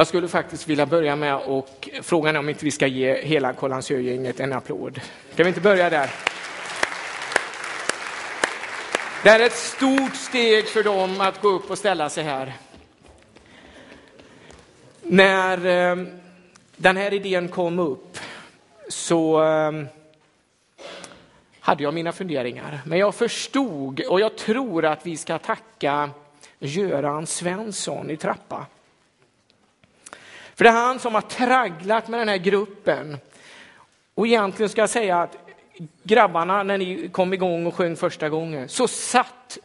Jag skulle faktiskt vilja börja med och frågan är om inte vi ska ge hela Kållandsögänget en applåd. Kan vi inte börja där? Det är ett stort steg för dem att gå upp och ställa sig här. När eh, den här idén kom upp så eh, hade jag mina funderingar. Men jag förstod och jag tror att vi ska tacka Göran Svensson i Trappa. För det är han som har tragglat med den här gruppen. Och egentligen ska jag säga att grabbarna, när ni kom igång och sjöng första gången, så satt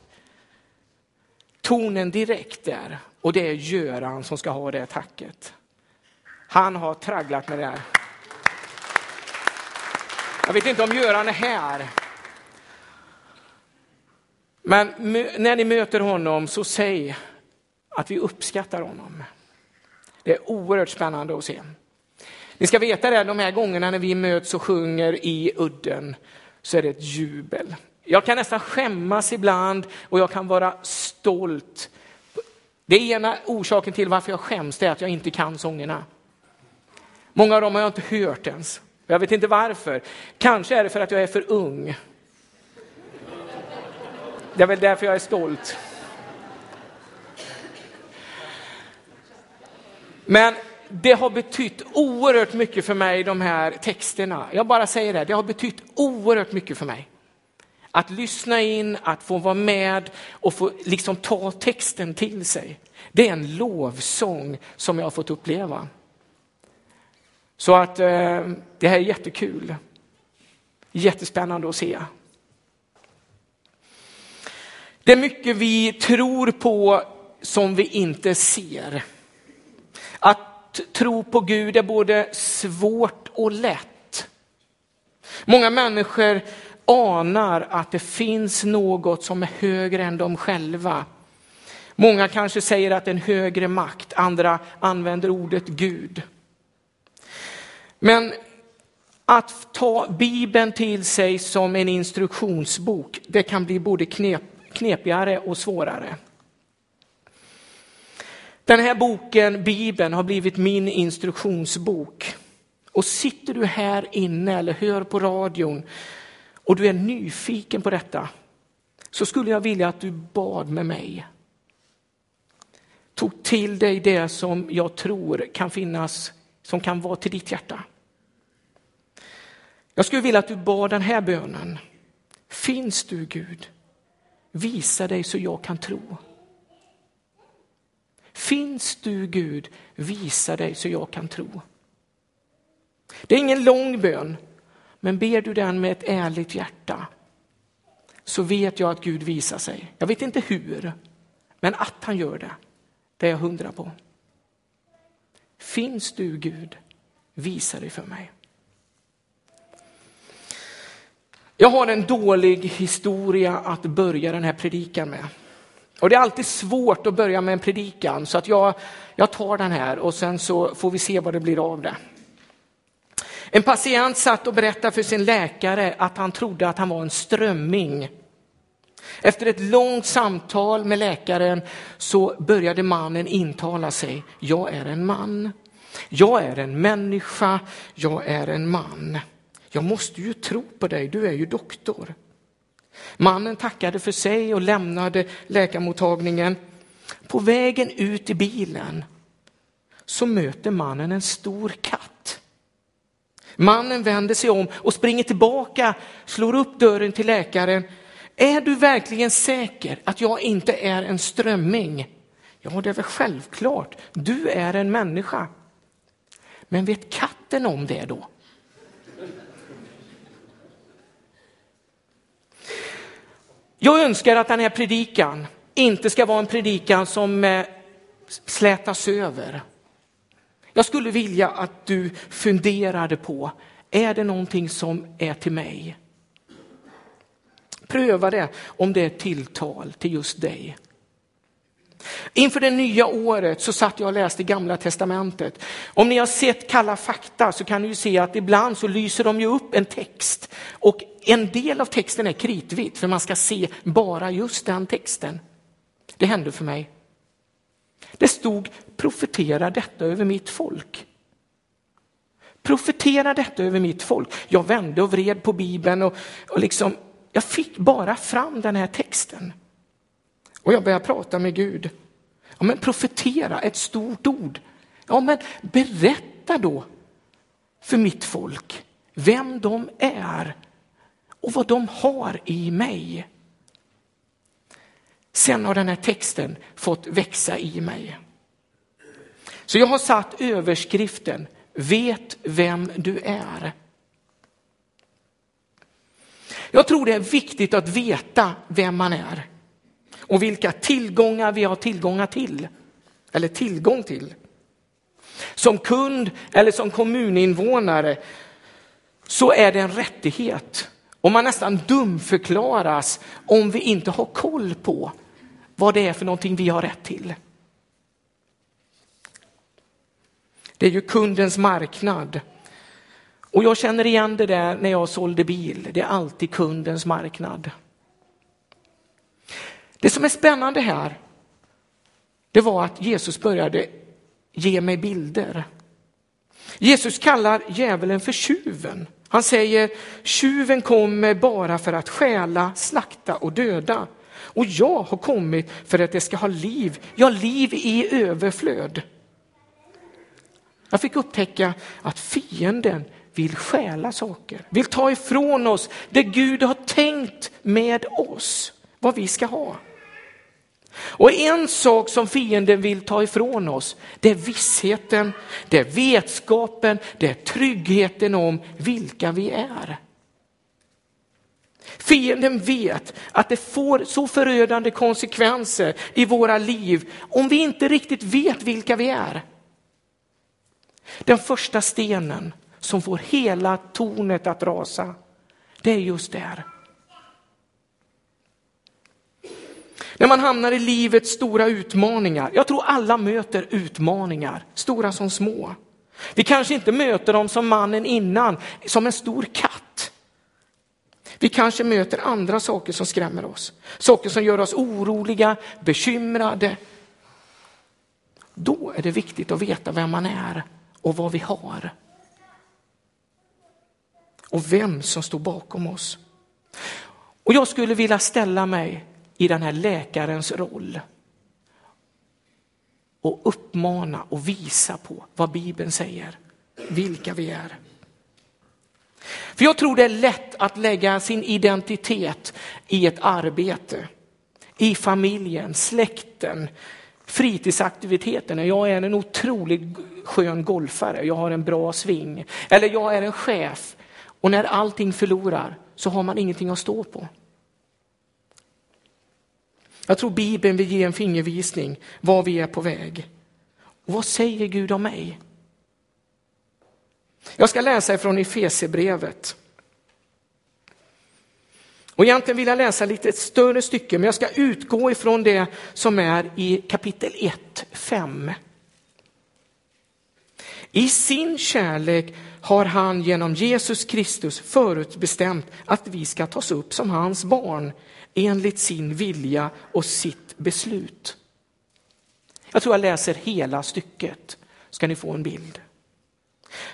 tonen direkt där. Och det är Göran som ska ha det tacket. Han har tragglat med det här. Jag vet inte om Göran är här. Men när ni möter honom så säg att vi uppskattar honom. Det är oerhört spännande att se. Ni ska veta det, de här gångerna när vi möts och sjunger i udden så är det ett jubel. Jag kan nästan skämmas ibland och jag kan vara stolt. Det ena orsaken till varför jag skäms är att jag inte kan sångerna. Många av dem har jag inte hört ens. Jag vet inte varför. Kanske är det för att jag är för ung. Det är väl därför jag är stolt. Men det har betytt oerhört mycket för mig, de här texterna. Jag bara säger det, det har betytt oerhört mycket för mig. Att lyssna in, att få vara med och få liksom ta texten till sig. Det är en lovsång som jag har fått uppleva. Så att eh, det här är jättekul. Jättespännande att se. Det är mycket vi tror på som vi inte ser. Att tro på Gud är både svårt och lätt. Många människor anar att det finns något som är högre än de själva. Många kanske säger att det är en högre makt, andra använder ordet Gud. Men att ta Bibeln till sig som en instruktionsbok, det kan bli både knep, knepigare och svårare. Den här boken, Bibeln, har blivit min instruktionsbok. Och sitter du här inne eller hör på radion och du är nyfiken på detta så skulle jag vilja att du bad med mig. Tog till dig det som jag tror kan finnas, som kan vara till ditt hjärta. Jag skulle vilja att du bad den här bönen. Finns du Gud? Visa dig så jag kan tro. Finns du Gud? Visa dig så jag kan tro. Det är ingen lång bön, men ber du den med ett ärligt hjärta så vet jag att Gud visar sig. Jag vet inte hur, men att han gör det, det är jag hundra på. Finns du Gud? Visa dig för mig. Jag har en dålig historia att börja den här predikan med. Och det är alltid svårt att börja med en predikan så att jag, jag tar den här och sen så får vi se vad det blir av det. En patient satt och berättade för sin läkare att han trodde att han var en strömming. Efter ett långt samtal med läkaren så började mannen intala sig, jag är en man. Jag är en människa, jag är en man. Jag måste ju tro på dig, du är ju doktor. Mannen tackade för sig och lämnade läkarmottagningen. På vägen ut i bilen så möter mannen en stor katt. Mannen vänder sig om och springer tillbaka, slår upp dörren till läkaren. Är du verkligen säker att jag inte är en strömming? Ja, det är väl självklart. Du är en människa. Men vet katten om det då? Jag önskar att den här predikan inte ska vara en predikan som eh, slätas över. Jag skulle vilja att du funderade på, är det någonting som är till mig? Pröva det om det är tilltal till just dig. Inför det nya året så satt jag och läste gamla testamentet. Om ni har sett Kalla fakta så kan ni ju se att ibland så lyser de ju upp en text och en del av texten är kritvit för man ska se bara just den texten. Det hände för mig. Det stod profetera detta över mitt folk. Profetera detta över mitt folk. Jag vände och vred på Bibeln och, och liksom, jag fick bara fram den här texten. Och jag börjar prata med Gud. Ja, men profetera, ett stort ord. Ja, men berätta då för mitt folk vem de är och vad de har i mig. Sen har den här texten fått växa i mig. Så jag har satt överskriften Vet vem du är. Jag tror det är viktigt att veta vem man är och vilka tillgångar vi har tillgångar till, eller tillgång till. Som kund eller som kommuninvånare så är det en rättighet och man nästan dumförklaras om vi inte har koll på vad det är för någonting vi har rätt till. Det är ju kundens marknad. Och jag känner igen det där när jag sålde bil. Det är alltid kundens marknad. Det som är spännande här, det var att Jesus började ge mig bilder. Jesus kallar djävulen för tjuven. Han säger tjuven kommer bara för att stjäla, slakta och döda. Och jag har kommit för att det ska ha liv, ja liv i överflöd. Jag fick upptäcka att fienden vill stjäla saker, vill ta ifrån oss det Gud har tänkt med oss, vad vi ska ha. Och en sak som fienden vill ta ifrån oss, det är vissheten, det är vetskapen, det är tryggheten om vilka vi är. Fienden vet att det får så förödande konsekvenser i våra liv om vi inte riktigt vet vilka vi är. Den första stenen som får hela tornet att rasa, det är just där. När man hamnar i livets stora utmaningar, jag tror alla möter utmaningar, stora som små. Vi kanske inte möter dem som mannen innan, som en stor katt. Vi kanske möter andra saker som skrämmer oss, saker som gör oss oroliga, bekymrade. Då är det viktigt att veta vem man är och vad vi har. Och vem som står bakom oss. Och jag skulle vilja ställa mig i den här läkarens roll och uppmana och visa på vad Bibeln säger, vilka vi är. För jag tror det är lätt att lägga sin identitet i ett arbete, i familjen, släkten, fritidsaktiviteterna. Jag är en otroligt skön golfare, jag har en bra sving. Eller jag är en chef och när allting förlorar så har man ingenting att stå på. Jag tror Bibeln vill ge en fingervisning var vi är på väg. Och vad säger Gud om mig? Jag ska läsa ifrån Efesierbrevet. Och egentligen vill jag läsa lite ett större stycke, men jag ska utgå ifrån det som är i kapitel 1, 5. I sin kärlek har han genom Jesus Kristus förutbestämt att vi ska tas upp som hans barn enligt sin vilja och sitt beslut. Jag tror jag läser hela stycket, ska ni få en bild.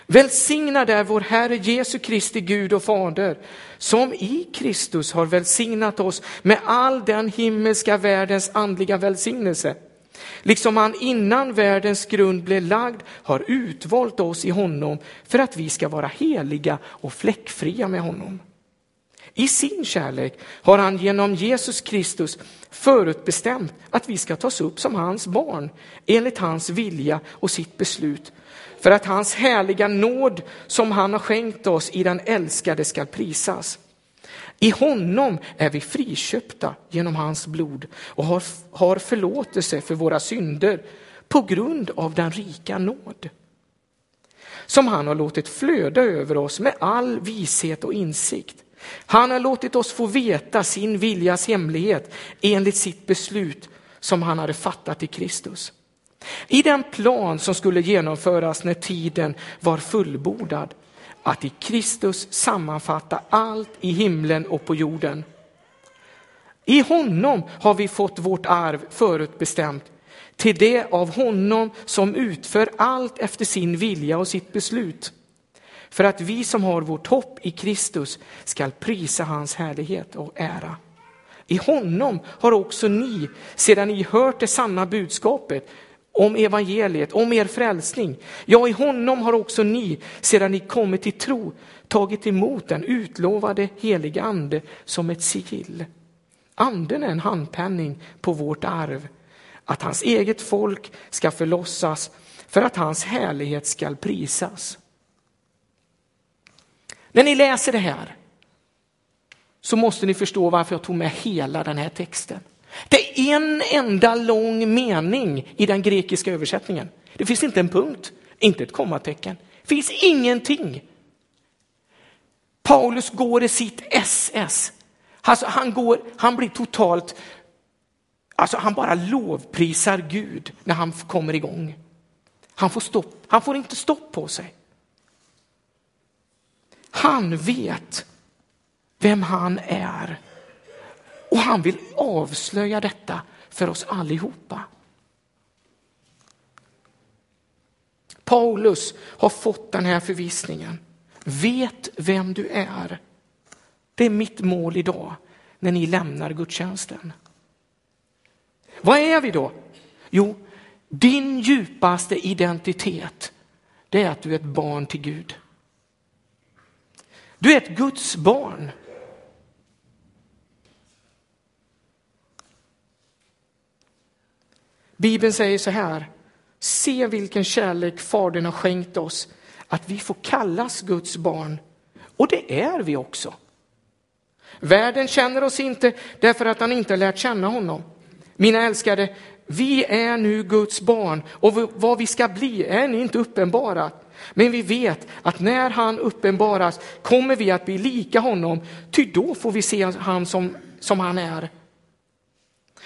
Välsignad är vår Herre Jesu Kristi Gud och Fader, som i Kristus har välsignat oss med all den himmelska världens andliga välsignelse. Liksom han innan världens grund blev lagd har utvalt oss i honom för att vi ska vara heliga och fläckfria med honom. I sin kärlek har han genom Jesus Kristus förutbestämt att vi ska tas upp som hans barn enligt hans vilja och sitt beslut för att hans härliga nåd som han har skänkt oss i den älskade skall prisas. I honom är vi friköpta genom hans blod och har, har förlåtelse för våra synder på grund av den rika nåd som han har låtit flöda över oss med all vishet och insikt. Han har låtit oss få veta sin viljas hemlighet enligt sitt beslut som han hade fattat i Kristus. I den plan som skulle genomföras när tiden var fullbordad, att i Kristus sammanfatta allt i himlen och på jorden. I honom har vi fått vårt arv förutbestämt till det av honom som utför allt efter sin vilja och sitt beslut. För att vi som har vårt hopp i Kristus skall prisa hans härlighet och ära. I honom har också ni, sedan ni hört det sanna budskapet om evangeliet, om er frälsning, ja, i honom har också ni, sedan ni kommit till tro, tagit emot den utlovade heliga ande som ett sigill. Anden är en handpenning på vårt arv, att hans eget folk ska förlossas för att hans härlighet skall prisas. När ni läser det här så måste ni förstå varför jag tog med hela den här texten. Det är en enda lång mening i den grekiska översättningen. Det finns inte en punkt, inte ett kommatecken. Det finns ingenting. Paulus går i sitt SS. Alltså han, går, han blir totalt, alltså han bara lovprisar Gud när han kommer igång. Han får, stopp, han får inte stopp på sig. Han vet vem han är. Och han vill avslöja detta för oss allihopa. Paulus har fått den här förvissningen. Vet vem du är. Det är mitt mål idag när ni lämnar gudstjänsten. Vad är vi då? Jo, din djupaste identitet, det är att du är ett barn till Gud. Du är ett Guds barn. Bibeln säger så här, se vilken kärlek Fadern har skänkt oss, att vi får kallas Guds barn. Och det är vi också. Världen känner oss inte därför att han inte lärt känna honom. Mina älskade, vi är nu Guds barn och vad vi ska bli är inte uppenbarat. Men vi vet att när han uppenbaras kommer vi att bli lika honom, ty då får vi se han som, som han är.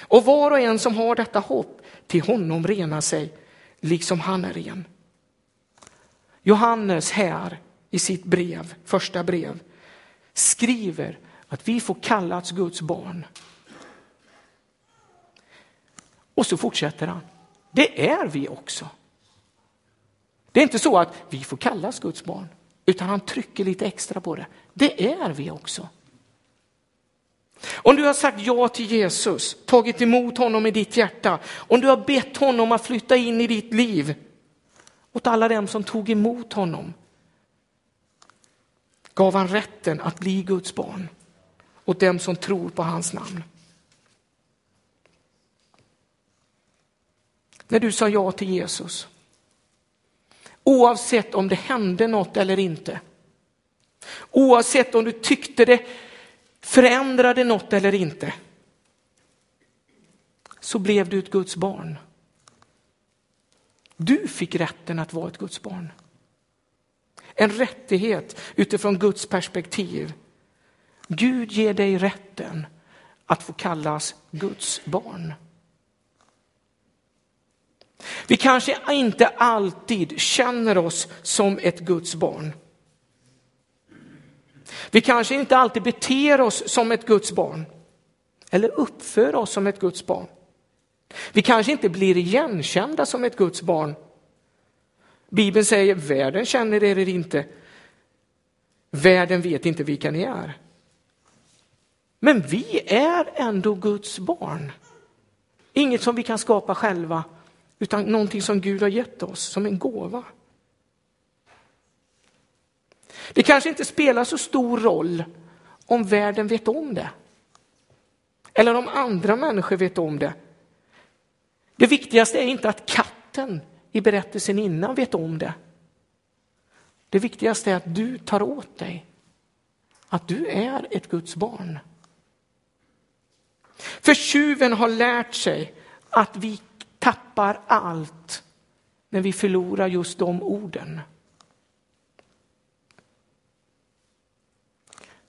Och var och en som har detta hopp, till honom renar sig, liksom han är ren. Johannes här i sitt brev, första brev, skriver att vi får kallats Guds barn. Och så fortsätter han. Det är vi också. Det är inte så att vi får kallas Guds barn, utan han trycker lite extra på det. Det är vi också. Om du har sagt ja till Jesus, tagit emot honom i ditt hjärta, om du har bett honom att flytta in i ditt liv, åt alla dem som tog emot honom, gav han rätten att bli Guds barn, åt dem som tror på hans namn. När du sa ja till Jesus, oavsett om det hände något eller inte, oavsett om du tyckte det förändrade något eller inte, så blev du ett Guds barn. Du fick rätten att vara ett Guds barn. En rättighet utifrån Guds perspektiv. Gud ger dig rätten att få kallas Guds barn. Vi kanske inte alltid känner oss som ett Guds barn. Vi kanske inte alltid beter oss som ett Guds barn eller uppför oss som ett Guds barn. Vi kanske inte blir igenkända som ett Guds barn. Bibeln säger världen känner er inte. Världen vet inte vilka ni är. Men vi är ändå Guds barn. Inget som vi kan skapa själva, utan någonting som Gud har gett oss som en gåva. Det kanske inte spelar så stor roll om världen vet om det. Eller om andra människor vet om det. Det viktigaste är inte att katten i berättelsen innan vet om det. Det viktigaste är att du tar åt dig att du är ett Guds barn. För tjuven har lärt sig att vi tappar allt när vi förlorar just de orden.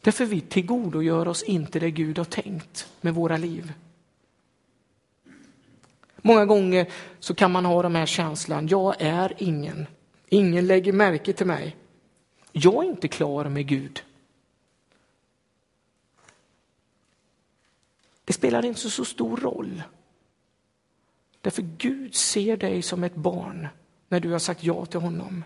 Därför vi tillgodogör oss inte det Gud har tänkt med våra liv. Många gånger så kan man ha den här känslan, jag är ingen. Ingen lägger märke till mig. Jag är inte klar med Gud. Det spelar inte så stor roll. Därför Gud ser dig som ett barn när du har sagt ja till honom.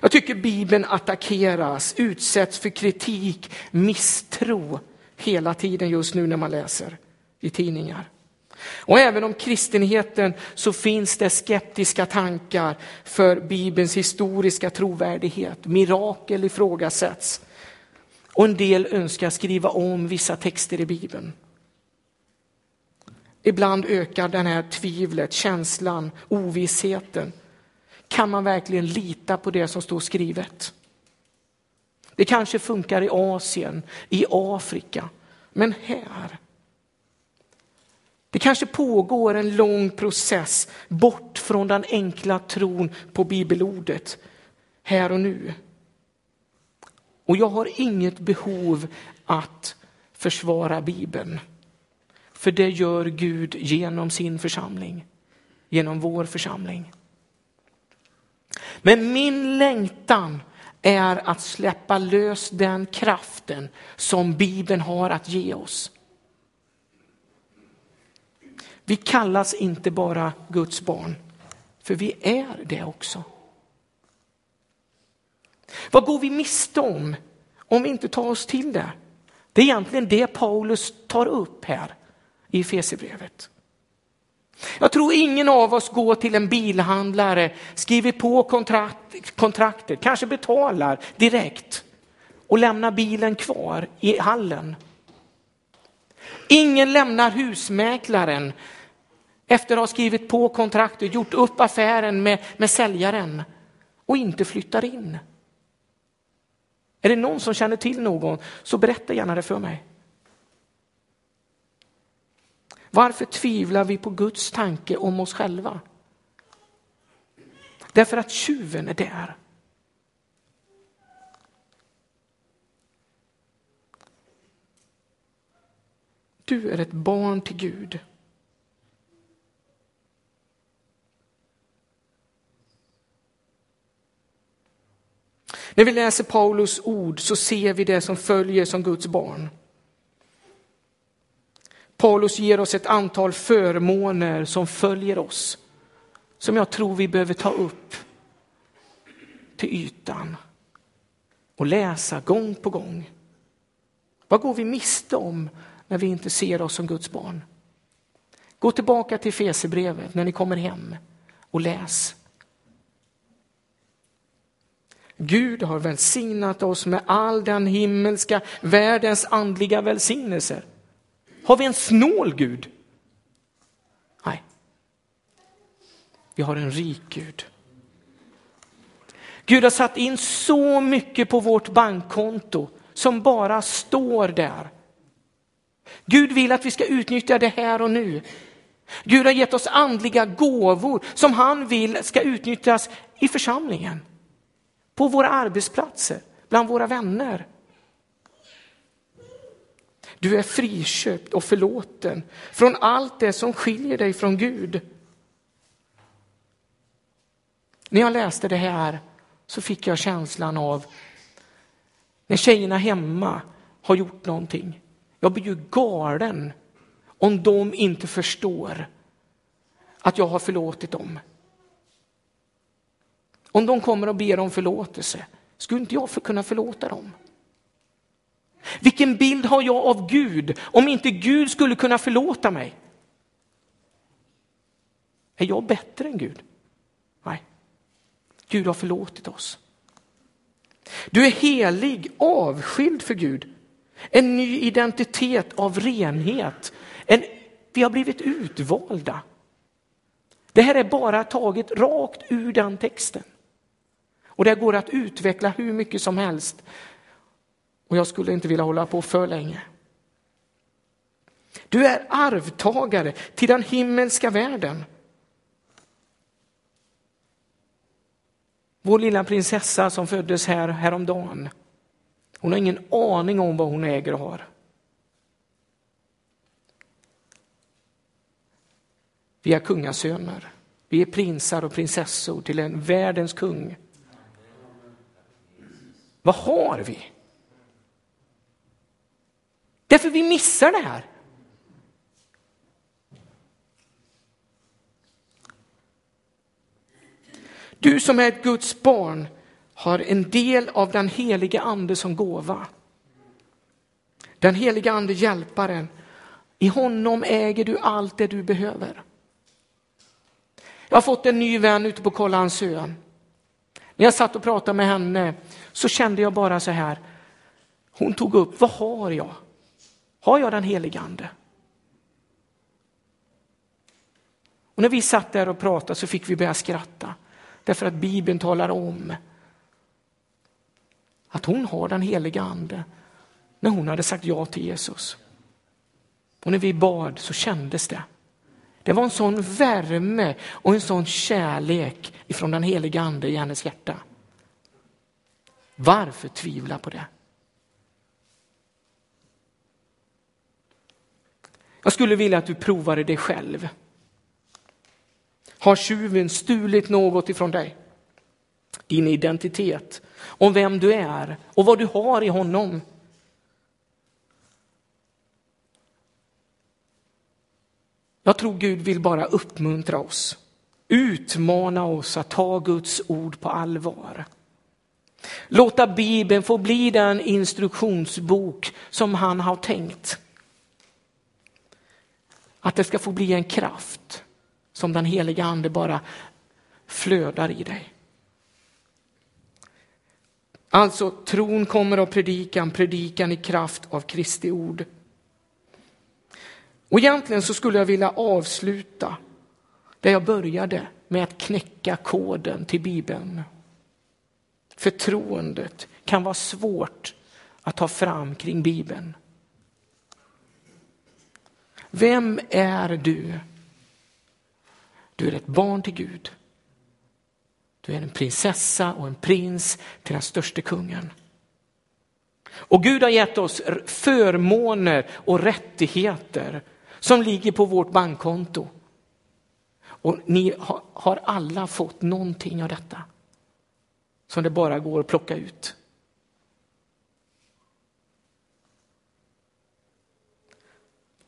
Jag tycker Bibeln attackeras, utsätts för kritik, misstro hela tiden just nu när man läser i tidningar. Och även om kristenheten så finns det skeptiska tankar för Bibelns historiska trovärdighet. Mirakel ifrågasätts. Och en del önskar skriva om vissa texter i Bibeln. Ibland ökar den här tvivlet, känslan, ovissheten. Kan man verkligen lita på det som står skrivet? Det kanske funkar i Asien, i Afrika, men här? Det kanske pågår en lång process bort från den enkla tron på bibelordet här och nu. Och jag har inget behov att försvara Bibeln. För det gör Gud genom sin församling, genom vår församling. Men min längtan är att släppa lös den kraften som Bibeln har att ge oss. Vi kallas inte bara Guds barn, för vi är det också. Vad går vi miste om om vi inte tar oss till det? Det är egentligen det Paulus tar upp här i Efesierbrevet. Jag tror ingen av oss går till en bilhandlare, skriver på kontrakt, kontraktet, kanske betalar direkt och lämnar bilen kvar i hallen. Ingen lämnar husmäklaren efter att ha skrivit på kontraktet, gjort upp affären med, med säljaren och inte flyttar in. Är det någon som känner till någon så berätta gärna det för mig. Varför tvivlar vi på Guds tanke om oss själva? Därför att tjuven är där. Du är ett barn till Gud. När vi läser Paulus ord så ser vi det som följer som Guds barn. Paulus ger oss ett antal förmåner som följer oss, som jag tror vi behöver ta upp till ytan och läsa gång på gång. Vad går vi miste om när vi inte ser oss som Guds barn? Gå tillbaka till Fesebrevet när ni kommer hem och läs. Gud har välsignat oss med all den himmelska världens andliga välsignelser. Har vi en snål Gud? Nej. Vi har en rik Gud. Gud har satt in så mycket på vårt bankkonto som bara står där. Gud vill att vi ska utnyttja det här och nu. Gud har gett oss andliga gåvor som han vill ska utnyttjas i församlingen. På våra arbetsplatser, bland våra vänner. Du är friköpt och förlåten från allt det som skiljer dig från Gud. När jag läste det här så fick jag känslan av när tjejerna hemma har gjort någonting. Jag blir ju galen om de inte förstår att jag har förlåtit dem. Om de kommer och ber om förlåtelse, skulle inte jag kunna förlåta dem? Vilken bild har jag av Gud om inte Gud skulle kunna förlåta mig? Är jag bättre än Gud? Nej. Gud har förlåtit oss. Du är helig, avskild för Gud. En ny identitet av renhet. En, vi har blivit utvalda. Det här är bara taget rakt ur den texten. Och det går att utveckla hur mycket som helst. Och jag skulle inte vilja hålla på för länge. Du är arvtagare till den himmelska världen. Vår lilla prinsessa som föddes här häromdagen. Hon har ingen aning om vad hon äger och har. Vi är kungasöner. Vi är prinsar och prinsessor till en världens kung. Vad har vi? Därför vi missar det här. Du som är ett Guds barn har en del av den helige ande som gåva. Den helige ande hjälparen. I honom äger du allt det du behöver. Jag har fått en ny vän ute på Kållandsö. När jag satt och pratade med henne så kände jag bara så här. Hon tog upp, vad har jag? Har jag den helige ande? Och när vi satt där och pratade så fick vi börja skratta. Därför att Bibeln talar om att hon har den heliga ande när hon hade sagt ja till Jesus. Och när vi bad så kändes det. Det var en sån värme och en sån kärlek ifrån den heliga ande i hennes hjärta. Varför tvivla på det? Jag skulle vilja att du provade det själv. Har tjuven stulit något ifrån dig? Din identitet, om vem du är och vad du har i honom. Jag tror Gud vill bara uppmuntra oss, utmana oss att ta Guds ord på allvar. Låta Bibeln få bli den instruktionsbok som han har tänkt. Att det ska få bli en kraft som den heliga ande bara flödar i dig. Alltså, tron kommer av predikan, predikan i kraft av Kristi ord. Och egentligen så skulle jag vilja avsluta där jag började med att knäcka koden till Bibeln. Förtroendet kan vara svårt att ta fram kring Bibeln. Vem är du? Du är ett barn till Gud. Du är en prinsessa och en prins till den största kungen. Och Gud har gett oss förmåner och rättigheter som ligger på vårt bankkonto. Och ni har alla fått någonting av detta som det bara går att plocka ut.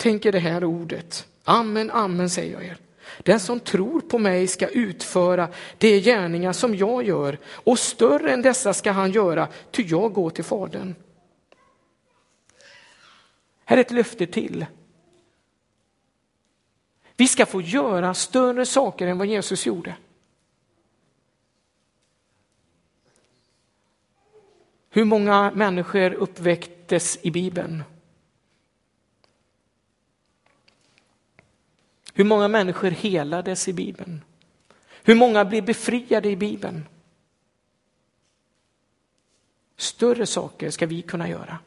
Tänk er det här ordet. Amen, amen säger jag er. Den som tror på mig ska utföra de gärningar som jag gör och större än dessa ska han göra, ty jag går till Fadern. Här är ett löfte till. Vi ska få göra större saker än vad Jesus gjorde. Hur många människor uppväcktes i Bibeln? Hur många människor helades i Bibeln? Hur många blev befriade i Bibeln? Större saker ska vi kunna göra.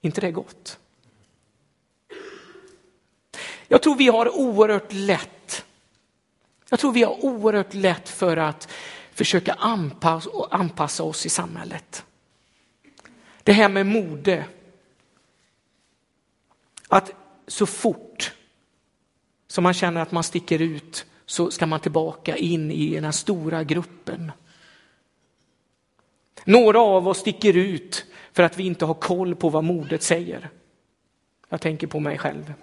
inte det gott? Jag tror vi har oerhört lätt. Jag tror vi har oerhört lätt för att försöka anpassa, anpassa oss i samhället. Det här med mode. Att så fort som man känner att man sticker ut så ska man tillbaka in i den stora gruppen. Några av oss sticker ut för att vi inte har koll på vad modet säger. Jag tänker på mig själv.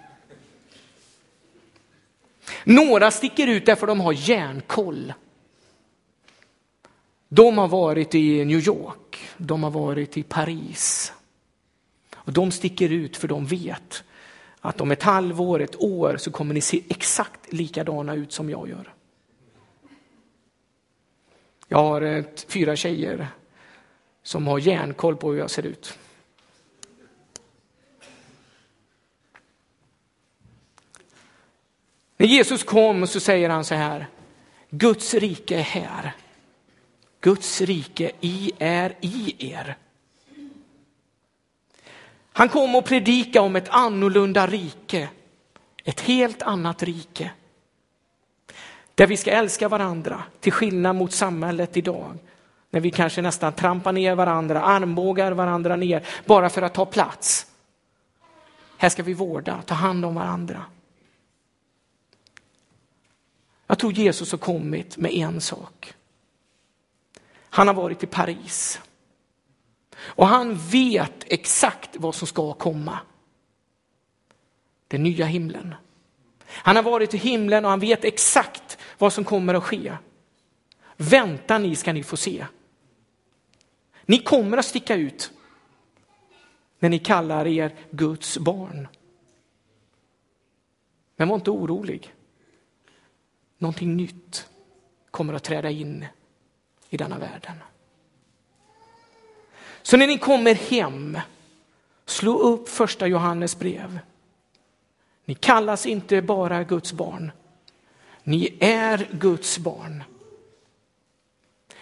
Några sticker ut därför de har järnkoll. De har varit i New York, de har varit i Paris. Och de sticker ut för de vet att om ett halvår, ett år så kommer ni se exakt likadana ut som jag gör. Jag har eh, ett, fyra tjejer som har järnkoll på hur jag ser ut. När Jesus kom så säger han så här, Guds rike är här. Guds rike i är i er. Han kom och predikade om ett annorlunda rike, ett helt annat rike. Där vi ska älska varandra, till skillnad mot samhället idag. När vi kanske nästan trampar ner varandra, armbågar varandra ner, bara för att ta plats. Här ska vi vårda, ta hand om varandra. Jag tror Jesus har kommit med en sak. Han har varit i Paris. Och han vet exakt vad som ska komma. Den nya himlen. Han har varit i himlen och han vet exakt vad som kommer att ske. Vänta ni ska ni få se. Ni kommer att sticka ut när ni kallar er Guds barn. Men var inte orolig. Någonting nytt kommer att träda in i denna världen. Så när ni kommer hem, slå upp första Johannes brev. Ni kallas inte bara Guds barn. Ni är Guds barn.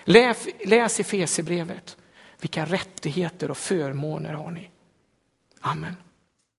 Läs, läs i Fesebrevet. Vilka rättigheter och förmåner har ni? Amen.